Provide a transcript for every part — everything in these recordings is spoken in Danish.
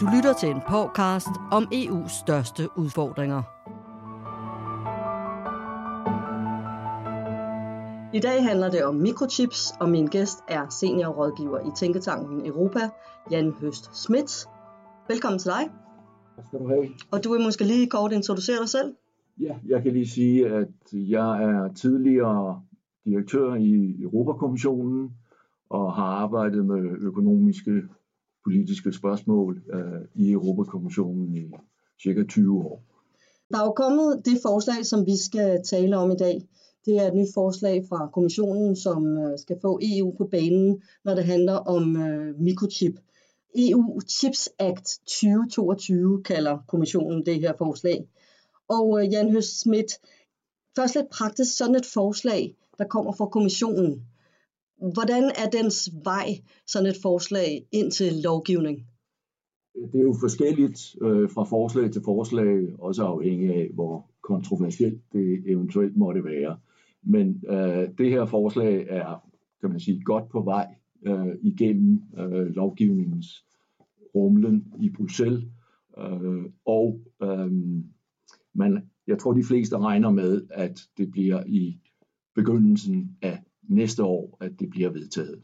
Du lytter til en podcast om EU's største udfordringer. I dag handler det om mikrochips, og min gæst er seniorrådgiver i Tænketanken Europa, Jan Høst Schmidt. Velkommen til dig. Tak skal du have. Og du vil måske lige kort introducere dig selv? Ja, jeg kan lige sige, at jeg er tidligere direktør i Europakommissionen og har arbejdet med økonomiske politiske spørgsmål øh, i Europakommissionen i cirka 20 år. Der er jo kommet det forslag, som vi skal tale om i dag. Det er et nyt forslag fra kommissionen, som øh, skal få EU på banen, når det handler om øh, mikrochip. EU Chips Act 2022 kalder kommissionen det her forslag. Og øh, Jan Høst Schmidt, først lidt praktisk sådan et forslag, der kommer fra kommissionen. Hvordan er dens vej, sådan et forslag, ind til lovgivning? Det er jo forskelligt øh, fra forslag til forslag, også afhængig af, hvor kontroversielt det eventuelt måtte være. Men øh, det her forslag er, kan man sige, godt på vej øh, igennem øh, lovgivningens rumlen i Bruxelles. Øh, og øh, man, jeg tror, de fleste regner med, at det bliver i begyndelsen af næste år, at det bliver vedtaget.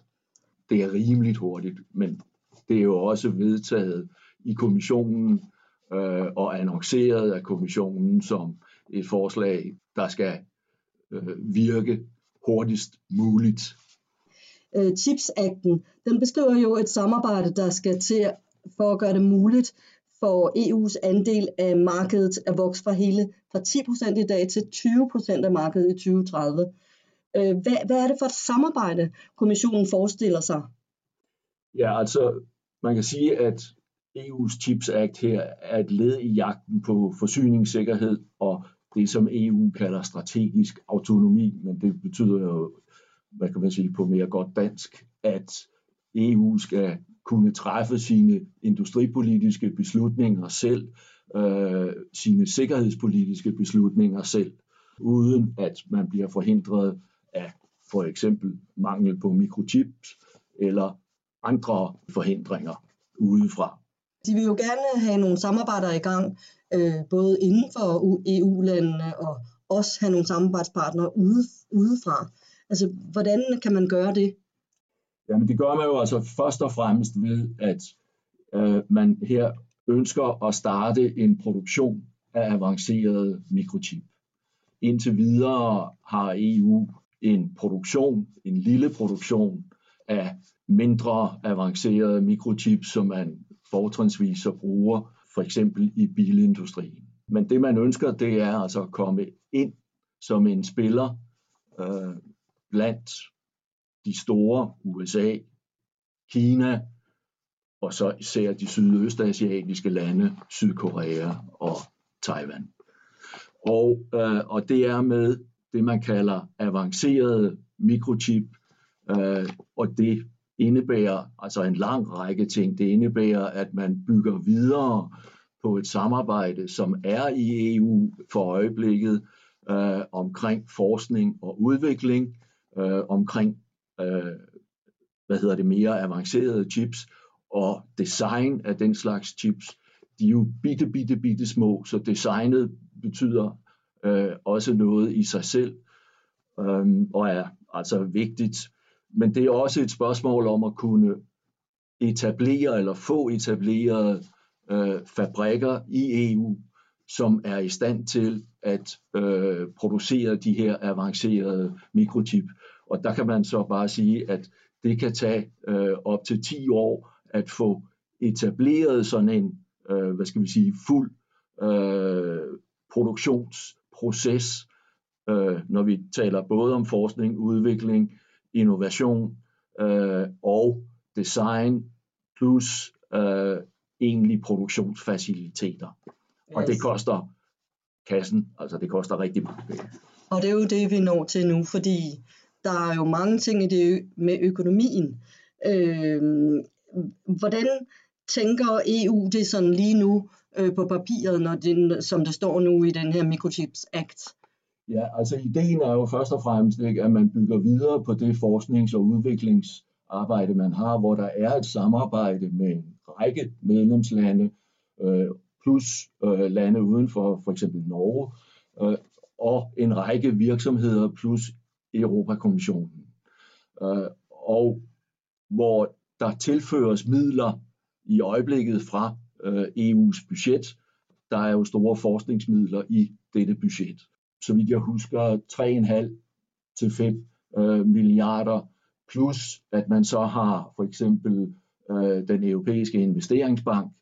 Det er rimeligt hurtigt, men det er jo også vedtaget i kommissionen øh, og annonceret af kommissionen som et forslag, der skal øh, virke hurtigst muligt. Øh, Chips-akten, den beskriver jo et samarbejde, der skal til for at gøre det muligt for EU's andel af markedet at vokse fra hele fra 10% i dag til 20% af markedet i 2030. Øh, hvad, hvad er det for et samarbejde, kommissionen forestiller sig? Ja, altså man kan sige, at EU's Chips Act her er et led i jagten på forsyningssikkerhed og det, som EU kalder strategisk autonomi, men det betyder jo, hvad kan man sige på mere godt dansk, at EU skal kunne træffe sine industripolitiske beslutninger selv, øh, sine sikkerhedspolitiske beslutninger selv, uden at man bliver forhindret for eksempel mangel på mikrochips eller andre forhindringer udefra. De vil jo gerne have nogle samarbejder i gang, øh, både inden for EU-landene og også have nogle samarbejdspartnere ude, udefra. Altså, hvordan kan man gøre det? Jamen, det gør man jo altså først og fremmest ved, at øh, man her ønsker at starte en produktion af avanceret mikrochip. Indtil videre har EU en produktion, en lille produktion af mindre avancerede mikrochips, som man fortrinsvis så bruger for eksempel i bilindustrien. Men det man ønsker, det er altså at komme ind som en spiller øh, blandt de store USA, Kina og så især de sydøstasiatiske lande, Sydkorea og Taiwan. Og, øh, og det er med det, man kalder avanceret mikrochip, øh, og det indebærer altså en lang række ting. Det indebærer, at man bygger videre på et samarbejde, som er i EU for øjeblikket, øh, omkring forskning og udvikling, øh, omkring øh, hvad hedder det, mere avancerede chips, og design af den slags chips, de er jo bitte, bitte, bitte små, så designet betyder øh, også noget i sig selv øh, og er altså vigtigt. Men det er også et spørgsmål om at kunne etablere eller få etableret øh, fabrikker i EU, som er i stand til at øh, producere de her avancerede mikrochip. Og der kan man så bare sige, at det kan tage øh, op til 10 år at få etableret sådan en, øh, hvad skal vi sige, fuld øh, produktionsproces, øh, når vi taler både om forskning, udvikling, innovation øh, og design plus øh, egentlig produktionsfaciliteter. Og det koster kassen, altså det koster rigtig mange penge. Og det er jo det, vi når til nu, fordi der er jo mange ting i det med økonomien. Øh, hvordan tænker EU det sådan lige nu øh, på papiret, når det, som der står nu i den her Microchips Act? Ja, altså ideen er jo først og fremmest, ikke, at man bygger videre på det forsknings- og udviklingsarbejde, man har, hvor der er et samarbejde med en række medlemslande, øh, plus øh, lande uden for for eksempel Norge, øh, og en række virksomheder plus Europakommissionen. Øh, og hvor der tilføres midler i øjeblikket fra øh, EU's budget. Der er jo store forskningsmidler i dette budget. Så vidt jeg husker 3,5 til 5 øh, milliarder, plus at man så har for eksempel øh, den europæiske investeringsbank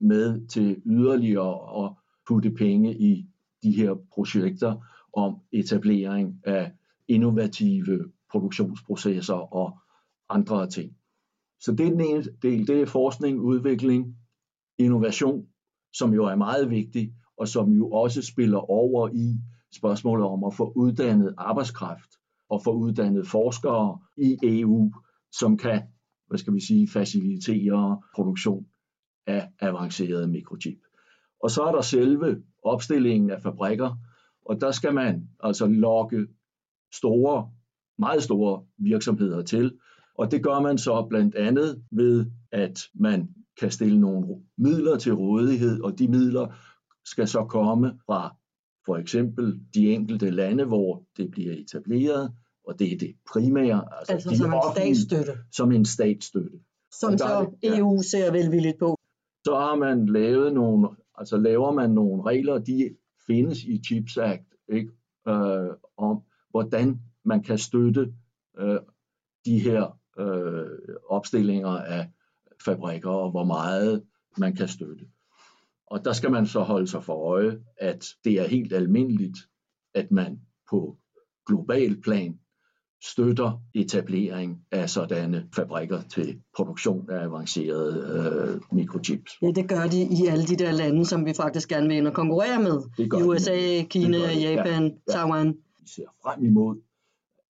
med til yderligere at putte penge i de her projekter om etablering af innovative produktionsprocesser og andre ting. Så det er den ene del, det er forskning, udvikling, innovation, som jo er meget vigtig, og som jo også spiller over i spørgsmålet om at få uddannet arbejdskraft og få uddannet forskere i EU, som kan, hvad skal vi sige, facilitere produktion af avancerede mikrochip. Og så er der selve opstillingen af fabrikker, og der skal man altså lokke store, meget store virksomheder til, og det gør man så blandt andet ved, at man kan stille nogle midler til rådighed, og de midler skal så komme fra for eksempel de enkelte lande, hvor det bliver etableret, og det er det primære. Altså, altså som en statsstøtte. Som en statsstøtte. Som så EU ja. ser velvilligt på. Så har man lavet nogle, altså laver man nogle regler, de findes i Chips Act, ikke? Øh, om hvordan man kan støtte øh, de her øh, opstillinger af fabrikker og hvor meget man kan støtte. Og der skal man så holde sig for øje, at det er helt almindeligt, at man på global plan støtter etablering af sådanne fabrikker til produktion af avancerede øh, mikrochips. Ja, det gør de i alle de der lande, som vi faktisk gerne vil ind og konkurrere med. Det gør I USA, de. Kina, Japan, ja, ja. Taiwan. Vi ser frem imod,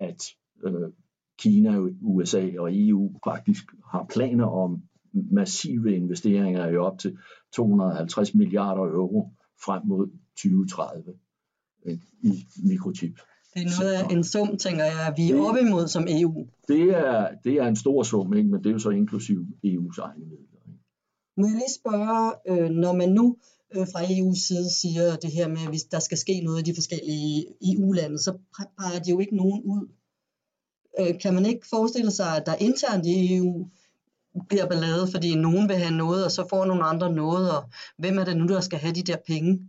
at øh, Kina, USA og EU faktisk har planer om massive investeringer i op til 250 milliarder euro frem mod 2030 øh, i mikrochip. Det er noget af en sum, tænker jeg, vi er det, op imod som EU. Det er, det er en stor sum, ikke? men det er jo så inklusiv EU's egne midler. Ikke? Må jeg lige spørge, øh, når man nu øh, fra EU's side siger det her med, at hvis der skal ske noget i de forskellige EU-lande, så peger de jo ikke nogen ud øh, kan man ikke forestille sig, at der internt i EU bliver ballade, fordi nogen vil have noget, og så får nogle andre noget, og hvem er det nu, der skal have de der penge?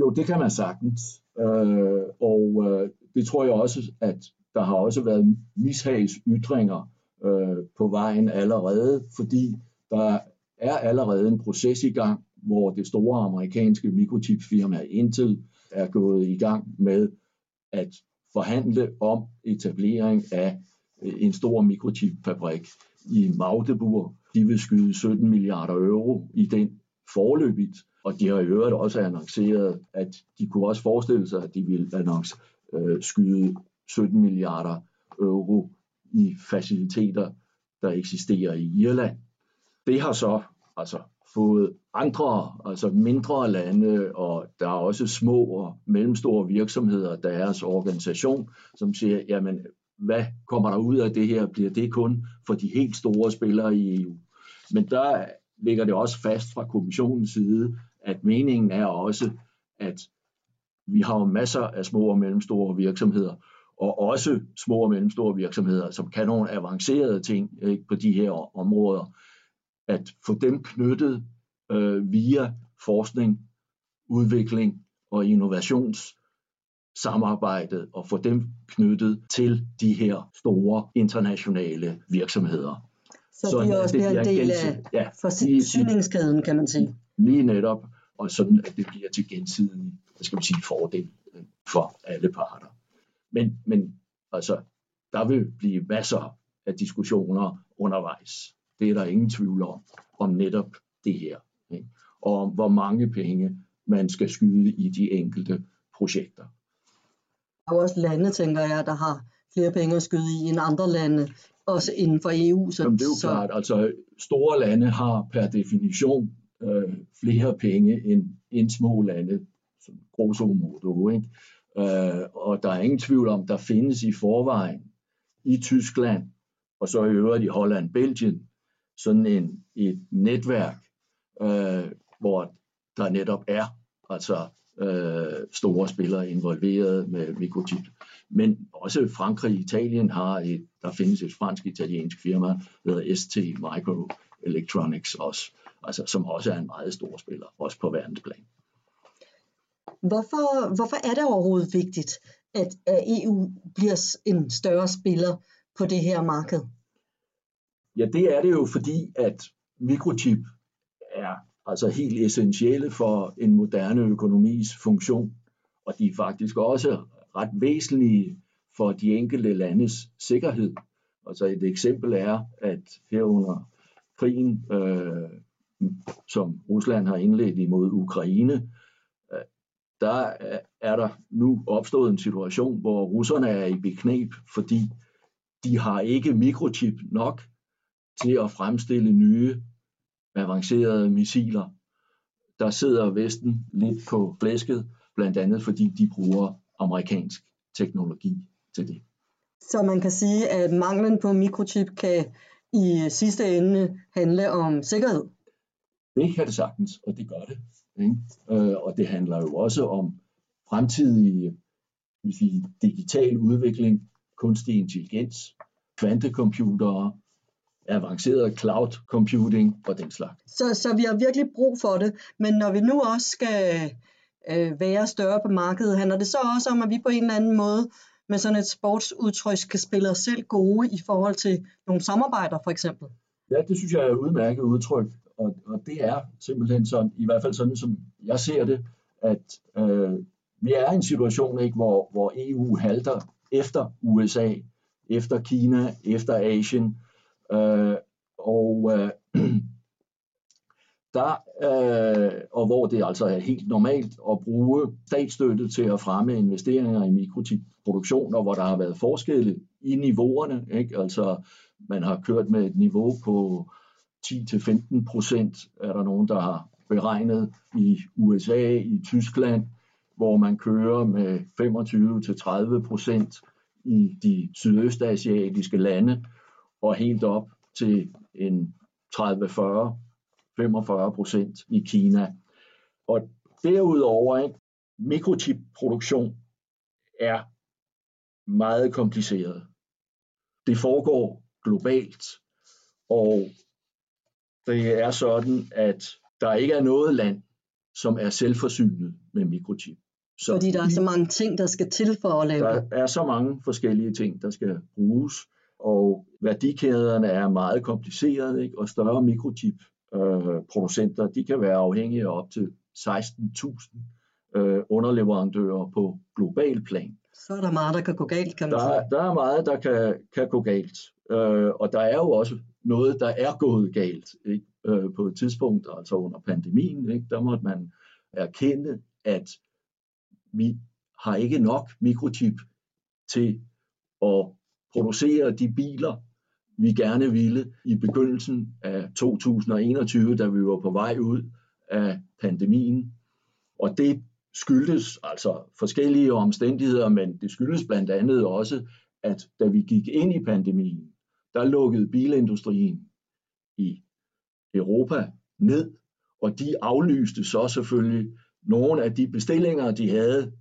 Jo, det kan man sagtens. Øh, og øh, det tror jeg også, at der har også været mishagsytringer øh, på vejen allerede, fordi der er allerede en proces i gang, hvor det store amerikanske mikrochipfirma Intel er gået i gang med at forhandle om etablering af øh, en stor mikrochipfabrik i Magdeburg. De vil skyde 17 milliarder euro i den forløbigt, og de har i øvrigt også annonceret, at de kunne også forestille sig, at de ville annonce, øh, skyde 17 milliarder euro i faciliteter, der eksisterer i Irland. Det har så altså fået andre, altså mindre lande, og der er også små og mellemstore virksomheder, deres organisation, som siger, jamen, hvad kommer der ud af det her? Bliver det kun for de helt store spillere i EU? Men der ligger det også fast fra kommissionens side, at meningen er også, at vi har masser af små og mellemstore virksomheder, og også små og mellemstore virksomheder, som kan nogle avancerede ting ikke, på de her områder, at få dem knyttet øh, via forskning, udvikling og innovationssamarbejdet og få dem knyttet til de her store internationale virksomheder. Så, så de også bliver en del af ja, forsyningskæden, kan man sige. Lige netop, og sådan at det bliver til gensidig hvad skal man sige, fordel øh, for alle parter. Men, men altså, der vil blive masser af diskussioner undervejs. Det er der ingen tvivl om, om netop det her. Ikke? Og om hvor mange penge man skal skyde i de enkelte projekter. Er også lande, tænker jeg, der har flere penge at skyde i end andre lande, også inden for EU. Så, Jamen, det er jo så... klart, altså store lande har per definition øh, flere penge end, end små lande, som grosso modo, ikke? Øh, og der er ingen tvivl om, der findes i forvejen i Tyskland og så i øvrigt i Holland, Belgien, sådan en, et netværk, øh, hvor der netop er altså øh, store spillere involveret med mikrochip. Men også Frankrig og Italien har et, der findes et fransk-italiensk firma, der hedder ST Microelectronics også, altså, som også er en meget stor spiller, også på verdensplan. Hvorfor, hvorfor er det overhovedet vigtigt, at, EU bliver en større spiller på det her marked? Ja, det er det jo, fordi at mikrochip altså helt essentielle for en moderne økonomis funktion, og de er faktisk også ret væsentlige for de enkelte landes sikkerhed. Altså et eksempel er, at herunder krigen, øh, som Rusland har indledt imod Ukraine, øh, der er der nu opstået en situation, hvor russerne er i beknep, fordi de har ikke mikrochip nok til at fremstille nye avancerede missiler. Der sidder Vesten lidt på flæsket, blandt andet fordi de bruger amerikansk teknologi til det. Så man kan sige, at manglen på mikrochip kan i sidste ende handle om sikkerhed? Det kan det sagtens, og det gør det. Ikke? Øh, og det handler jo også om fremtidig vil sige, digital udvikling, kunstig intelligens, kvantecomputere, avanceret cloud computing og den slags. Så, så vi har virkelig brug for det, men når vi nu også skal øh, være større på markedet, handler det så også om, at vi på en eller anden måde med sådan et sportsudtryk kan spille os selv gode i forhold til nogle samarbejder for eksempel? Ja, det synes jeg er et udmærket udtryk, og, og det er simpelthen sådan, i hvert fald sådan som jeg ser det, at øh, vi er i en situation, ikke, hvor, hvor EU halter efter USA, efter Kina, efter Asien, øh, og øh, der, øh, og hvor det altså er helt normalt at bruge statsstøtte til at fremme investeringer i mikrochipproduktioner, og hvor der har været forskelle i niveauerne. Ikke? Altså, man har kørt med et niveau på 10-15 procent, er der nogen, der har beregnet i USA, i Tyskland, hvor man kører med 25-30 procent i de sydøstasiatiske lande, og helt op til en 30-40 45 procent i Kina. Og derudover, ikke, mikrochipproduktion er meget kompliceret. Det foregår globalt, og det er sådan, at der ikke er noget land, som er selvforsynet med mikrochip. Så Fordi der er så mange ting, der skal til for at lave Der er så mange forskellige ting, der skal bruges, og værdikæderne er meget komplicerede, ikke? og større mikrochip øh, de kan være afhængige af op til 16.000 øh, underleverandører på global plan. Så er der meget, der kan gå galt, kan man der, sige. Der er meget, der kan, kan gå galt. Øh, og der er jo også noget, der er gået galt ikke? Øh, på et tidspunkt, altså under pandemien. Ikke? Der måtte man erkende, at vi har ikke nok mikrochip til at producere de biler, vi gerne ville i begyndelsen af 2021, da vi var på vej ud af pandemien. Og det skyldes altså forskellige omstændigheder, men det skyldes blandt andet også, at da vi gik ind i pandemien, der lukkede bilindustrien i Europa ned, og de aflyste så selvfølgelig nogle af de bestillinger, de havde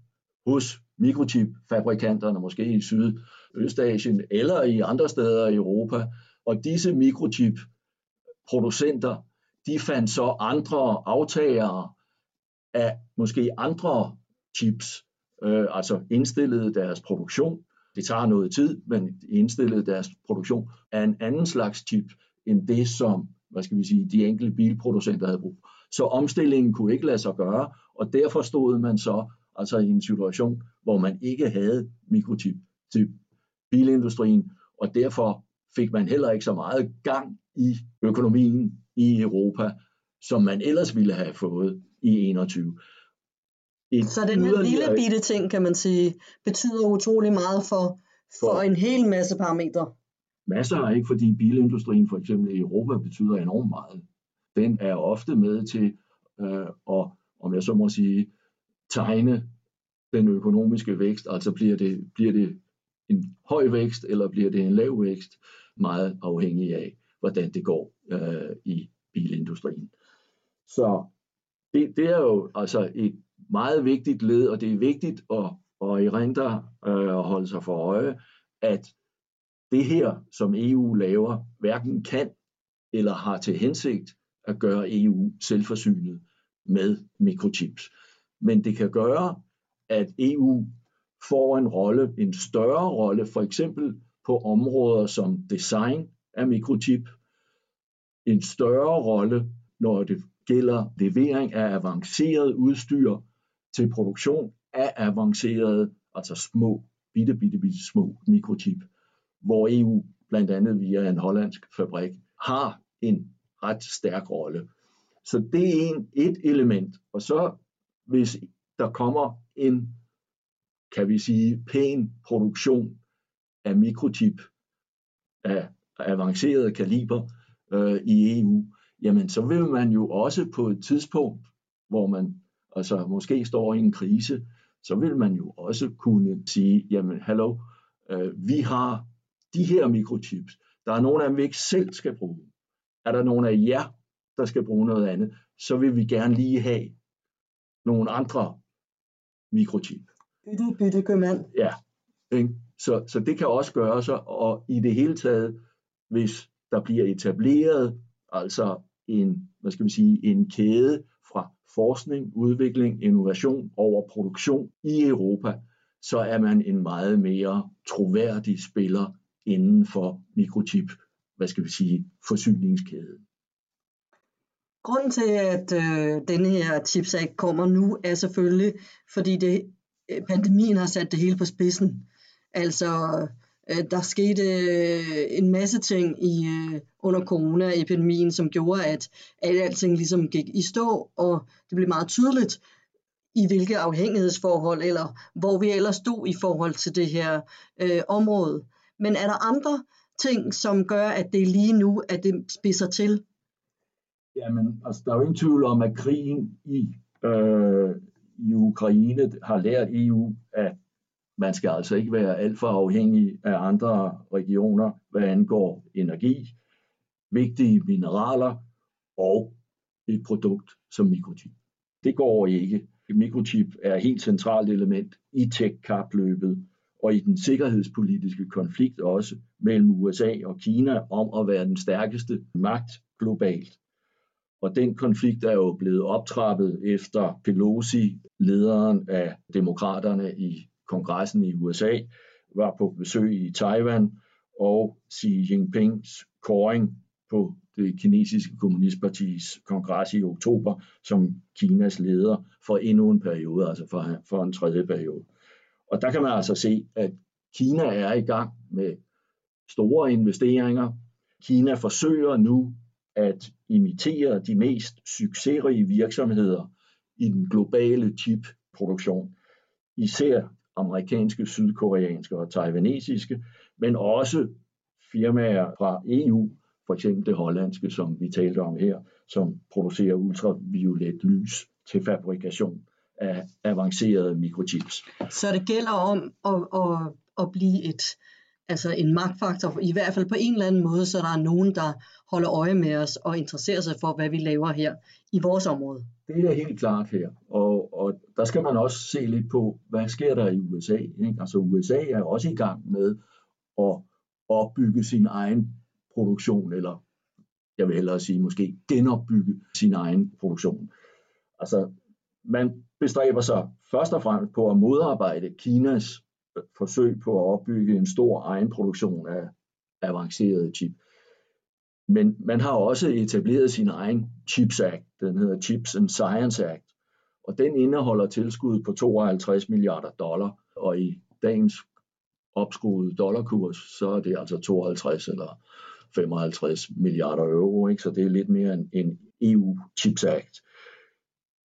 hos mikrochip-fabrikanterne, måske i Syd- Østasien eller i andre steder i Europa. Og disse mikrochip-producenter, de fandt så andre aftagere af måske andre chips, øh, altså indstillede deres produktion. Det tager noget tid, men indstillede deres produktion af en anden slags chip, end det, som hvad skal vi sige, de enkelte bilproducenter havde brug. Så omstillingen kunne ikke lade sig gøre, og derfor stod man så altså i en situation, hvor man ikke havde mikrochip til bilindustrien, og derfor fik man heller ikke så meget gang i økonomien i Europa, som man ellers ville have fået i 21. Et så den her lille bitte ting, kan man sige, betyder utrolig meget for, for, for en hel masse parametre. Masser, ikke fordi bilindustrien for eksempel i Europa betyder enormt meget. Den er ofte med til øh, at, om jeg så må sige, tegne den økonomiske vækst, altså bliver det, bliver det en høj vækst, eller bliver det en lav vækst, meget afhængig af, hvordan det går øh, i bilindustrien. Så det, det er jo altså et meget vigtigt led, og det er vigtigt at, at erindre øh, og holde sig for øje, at det her, som EU laver, hverken kan eller har til hensigt at gøre EU selvforsynet med mikrochips. Men det kan gøre, at EU får en rolle, en større rolle, for eksempel på områder som design af mikrochip, en større rolle, når det gælder levering af avanceret udstyr til produktion af avancerede, altså små, bitte, bitte, bitte små mikrochip, hvor EU blandt andet via en hollandsk fabrik har en ret stærk rolle. Så det er en, et element. Og så hvis der kommer en, kan vi sige, pæn produktion af mikrochip af avanceret kaliber øh, i EU, jamen så vil man jo også på et tidspunkt, hvor man altså måske står i en krise, så vil man jo også kunne sige, jamen hallo, øh, vi har de her mikrochips. Der er nogle af dem, vi ikke selv skal bruge. Er der nogle af jer, der skal bruge noget andet, så vil vi gerne lige have nogle andre mikrochip. Bytte, bytte, købmand. Ja, ikke? Så, så det kan også gøre sig, og i det hele taget, hvis der bliver etableret altså en, hvad skal vi sige, en kæde fra forskning, udvikling, innovation over produktion i Europa, så er man en meget mere troværdig spiller inden for mikrochip, hvad skal vi sige, forsyningskæden. Grunden til, at øh, denne her Chips kommer nu, er selvfølgelig, fordi det, øh, pandemien har sat det hele på spidsen. Altså, øh, der skete øh, en masse ting i øh, under coronaepidemien, som gjorde, at, at alting ligesom gik i stå, og det blev meget tydeligt, i hvilke afhængighedsforhold, eller hvor vi ellers stod i forhold til det her øh, område. Men er der andre ting, som gør, at det lige nu, at det spidser til? Jamen, altså, der er jo ingen tvivl om, at krigen i, øh, i Ukraine har lært EU, at man skal altså ikke være alt for afhængig af andre regioner, hvad angår energi, vigtige mineraler og et produkt som mikrochip. Det går ikke. Mikrochip er et helt centralt element i tech-kapløbet og i den sikkerhedspolitiske konflikt også mellem USA og Kina om at være den stærkeste magt globalt. Og den konflikt er jo blevet optrappet efter Pelosi, lederen af demokraterne i kongressen i USA, var på besøg i Taiwan, og Xi Jinpings koring på det kinesiske kommunistpartis kongres i oktober som Kinas leder for endnu en periode, altså for, for en tredje periode. Og der kan man altså se, at Kina er i gang med store investeringer. Kina forsøger nu at imitere de mest succesrige virksomheder i den globale chipproduktion. Især amerikanske, sydkoreanske og taiwanesiske, men også firmaer fra EU, for eksempel det hollandske, som vi talte om her, som producerer ultraviolet lys til fabrikation af avancerede mikrochips. Så det gælder om at, at, at blive et, altså en magtfaktor, i hvert fald på en eller anden måde, så der er nogen, der holder øje med os og interesserer sig for, hvad vi laver her i vores område. Det er helt klart her, og, og der skal man også se lidt på, hvad sker der i USA. Ikke? Altså USA er også i gang med at opbygge sin egen produktion, eller jeg vil hellere sige måske genopbygge sin egen produktion. Altså man bestræber sig først og fremmest på at modarbejde Kinas forsøg på at opbygge en stor egen produktion af avancerede chip. Men man har også etableret sin egen Chips Act, den hedder Chips and Science Act, og den indeholder tilskud på 52 milliarder dollar, og i dagens opskruede dollarkurs, så er det altså 52 eller 55 milliarder euro, ikke? så det er lidt mere end en EU Chips Act.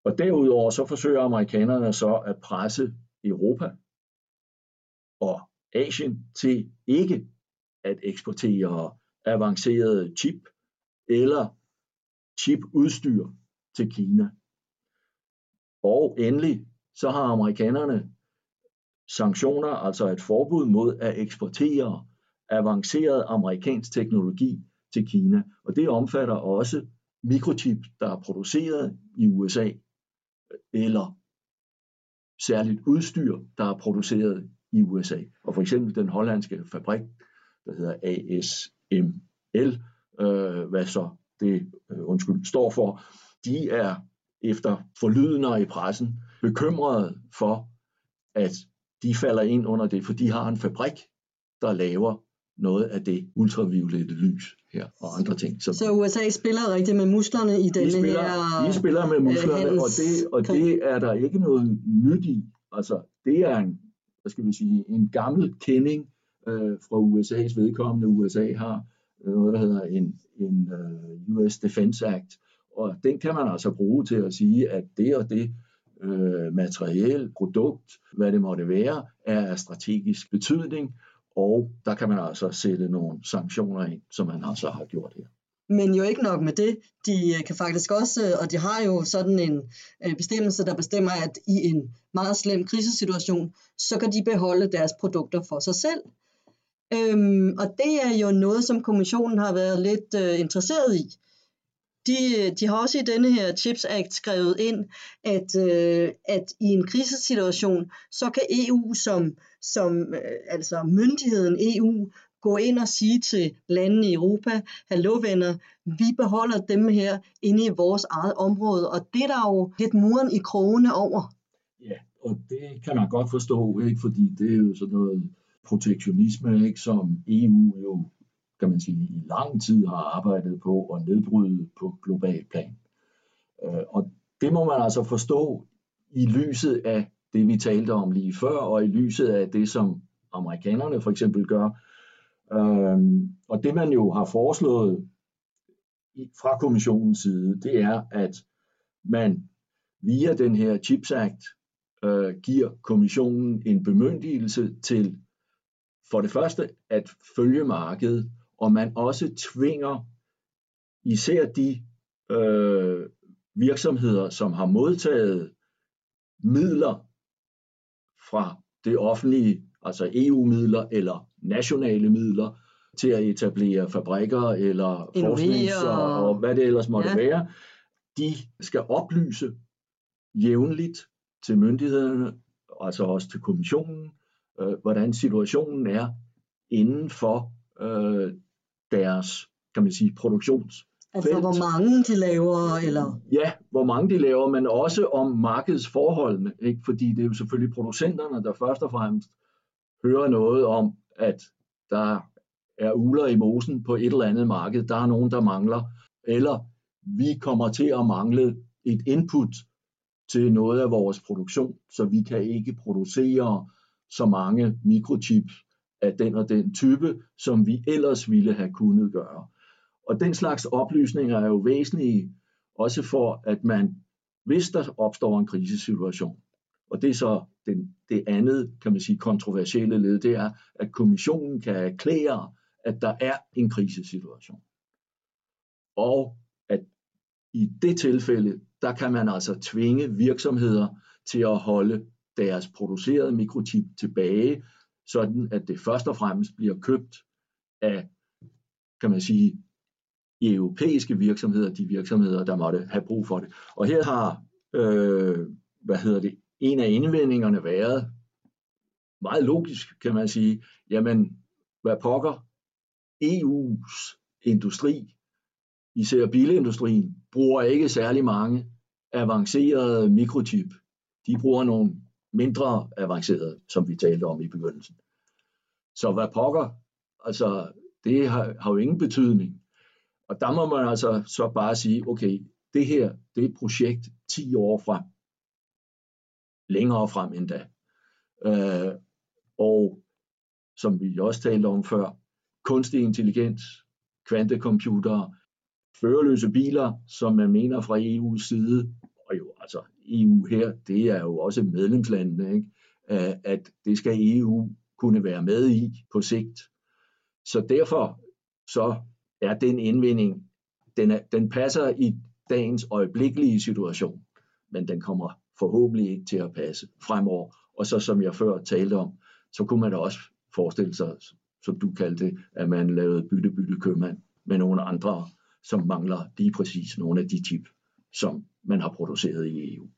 Og derudover så forsøger amerikanerne så at presse Europa og Asien til ikke at eksportere avanceret chip eller chipudstyr til Kina. Og endelig så har amerikanerne sanktioner, altså et forbud mod at eksportere avanceret amerikansk teknologi til Kina. Og det omfatter også mikrochip, der er produceret i USA, eller særligt udstyr, der er produceret i USA. Og for eksempel den hollandske fabrik, der hedder ASML, øh, hvad så det øh, undskyld, står for, de er efter forlydender i pressen bekymrede for, at de falder ind under det, for de har en fabrik, der laver noget af det ultraviolette lys her og andre ting. Så, så USA spiller rigtig med musklerne i denne spiller, her De spiller med musklerne, øh, og, det, og det er der ikke noget nyt i. Altså, det er en, hvad skal vi sige, en gammel kending øh, fra USA's vedkommende. USA har øh, noget, der hedder en, en øh, uh, US Defense Act, og den kan man altså bruge til at sige, at det og det øh, materiel, produkt, hvad det måtte være, er af strategisk betydning, og der kan man altså sætte nogle sanktioner ind, som man altså har gjort her. Men jo ikke nok med det, de øh, kan faktisk også, øh, og de har jo sådan en øh, bestemmelse, der bestemmer, at i en meget slem krisesituation, så kan de beholde deres produkter for sig selv. Øhm, og det er jo noget, som kommissionen har været lidt øh, interesseret i de, de har også i denne her Chips Act skrevet ind, at, øh, at i en krisesituation, så kan EU som, som øh, altså myndigheden EU gå ind og sige til landene i Europa, hallo venner, vi beholder dem her inde i vores eget område, og det er der jo lidt muren i krogene over. Ja, og det kan man godt forstå, ikke? fordi det er jo sådan noget protektionisme, ikke? som EU jo kan man sige, i lang tid har arbejdet på at nedbryde på global plan. Øh, og det må man altså forstå i lyset af det, vi talte om lige før, og i lyset af det, som amerikanerne for eksempel gør. Øhm, og det man jo har foreslået fra kommissionens side, det er, at man via den her Chips Act øh, giver kommissionen en bemyndigelse til for det første at følge markedet og man også tvinger især de øh, virksomheder, som har modtaget midler fra det offentlige, altså EU-midler eller nationale midler, til at etablere fabrikker eller forsknings og, og hvad det ellers måtte ja. være, de skal oplyse jævnligt til myndighederne, altså også til kommissionen, øh, hvordan situationen er inden for øh, deres, kan man sige, produktions Altså hvor mange de laver, eller? Ja, hvor mange de laver, men også om markedsforholdene, ikke? fordi det er jo selvfølgelig producenterne, der først og fremmest hører noget om, at der er uler i mosen på et eller andet marked, der er nogen, der mangler, eller vi kommer til at mangle et input til noget af vores produktion, så vi kan ikke producere så mange mikrochips af den og den type, som vi ellers ville have kunnet gøre. Og den slags oplysninger er jo væsentlige, også for at man, hvis der opstår en krisesituation, og det er så den, det andet, kan man sige, kontroversielle led, det er, at kommissionen kan erklære, at der er en krisesituation. Og at i det tilfælde, der kan man altså tvinge virksomheder til at holde deres producerede mikrochip tilbage, sådan at det først og fremmest bliver købt af, kan man sige, europæiske virksomheder, de virksomheder, der måtte have brug for det. Og her har, øh, hvad hedder det, en af indvendingerne været, meget logisk kan man sige, jamen, hvad pokker, EU's industri, især bilindustrien, bruger ikke særlig mange avancerede mikrochip. De bruger nogle mindre avancerede, som vi talte om i begyndelsen. Så hvad pokker, altså det har, har jo ingen betydning. Og der må man altså så bare sige, okay, det her, det er et projekt 10 år frem. Længere frem endda. Øh, og som vi også talte om før, kunstig intelligens, kvantecomputere, førerløse biler, som man mener fra EU's side, og jo altså EU her, det er jo også medlemslandene, ikke? Øh, at det skal EU kunne være med i på sigt. Så derfor så er den indvinding, den, er, den passer i dagens øjeblikkelige situation, men den kommer forhåbentlig ikke til at passe fremover. Og så som jeg før talte om, så kunne man da også forestille sig, som du kaldte det, at man lavede bytte-bytte købmand med nogle andre, som mangler lige præcis nogle af de tip, som man har produceret i EU.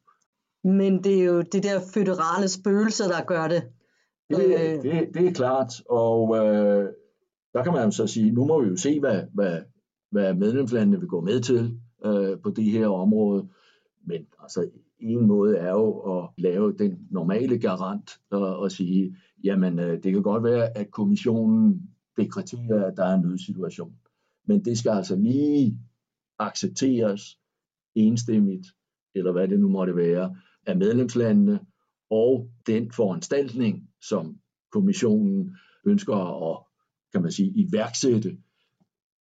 Men det er jo det der føderale spøgelse, der gør det. Det, øh. det, det er klart, og øh, der kan man så sige, nu må vi jo se, hvad, hvad, hvad medlemslandene vil gå med til øh, på det her område. Men altså, en måde er jo at lave den normale garant og, og sige, jamen øh, det kan godt være, at kommissionen dekreterer, at der er en nødsituation. Men det skal altså lige accepteres enstemmigt, eller hvad det nu måtte være, af medlemslandene, og den foranstaltning, som kommissionen ønsker at kan man sige, iværksætte,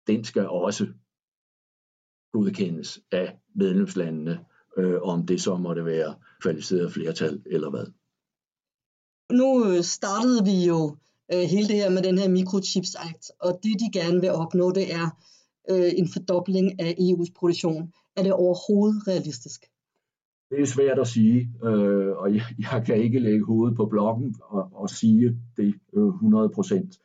den skal også godkendes af medlemslandene, øh, om det så måtte være kvalificeret flertal eller hvad. Nu øh, startede vi jo øh, hele det her med den her Microchips Act, og det de gerne vil opnå, det er øh, en fordobling af EU's produktion. Er det overhovedet realistisk? Det er svært at sige, øh, og jeg, jeg kan ikke lægge hovedet på blokken og, og sige det øh, 100 procent.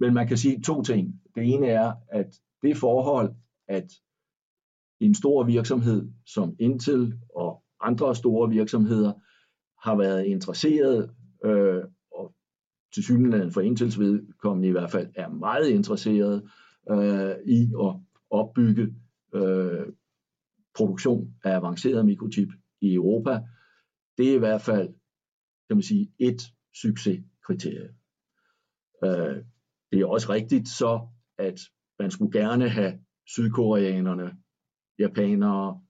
Men man kan sige to ting. Det ene er, at det forhold, at en stor virksomhed som Intel og andre store virksomheder har været interesseret, øh, og til synligheden for Intels vedkommende i hvert fald er meget interesseret øh, i at opbygge øh, produktion af avanceret mikrochip i Europa. Det er i hvert fald, kan man sige, et succeskriterie. Øh, det er også rigtigt så, at man skulle gerne have sydkoreanerne, japanere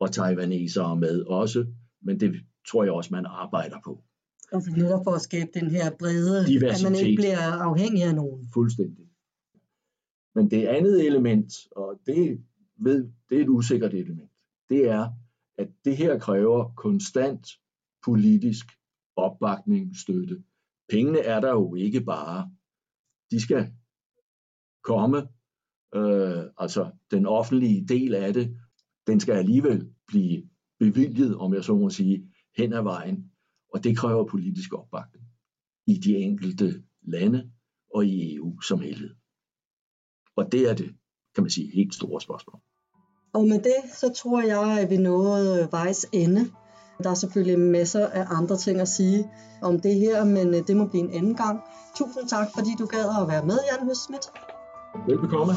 og taiwanesere med også, men det tror jeg også, man arbejder på. Altså netop for at skabe den her brede, at man ikke bliver afhængig af nogen. Fuldstændig. Men det andet element, og det, ved, det er et usikkert element, det er, at det her kræver konstant politisk opbakning, støtte. Pengene er der jo ikke bare de skal komme, øh, altså den offentlige del af det, den skal alligevel blive bevilget, om jeg så må sige, hen ad vejen, og det kræver politisk opbakning i de enkelte lande og i EU som helhed. Og det er det, kan man sige, helt store spørgsmål. Og med det, så tror jeg, at vi nåede vejs ende. Der er selvfølgelig masser af andre ting at sige om det her, men øh, det må blive en anden gang. Tusind tak, fordi du gad at være med, Jan Høstsmidt. Velbekomme.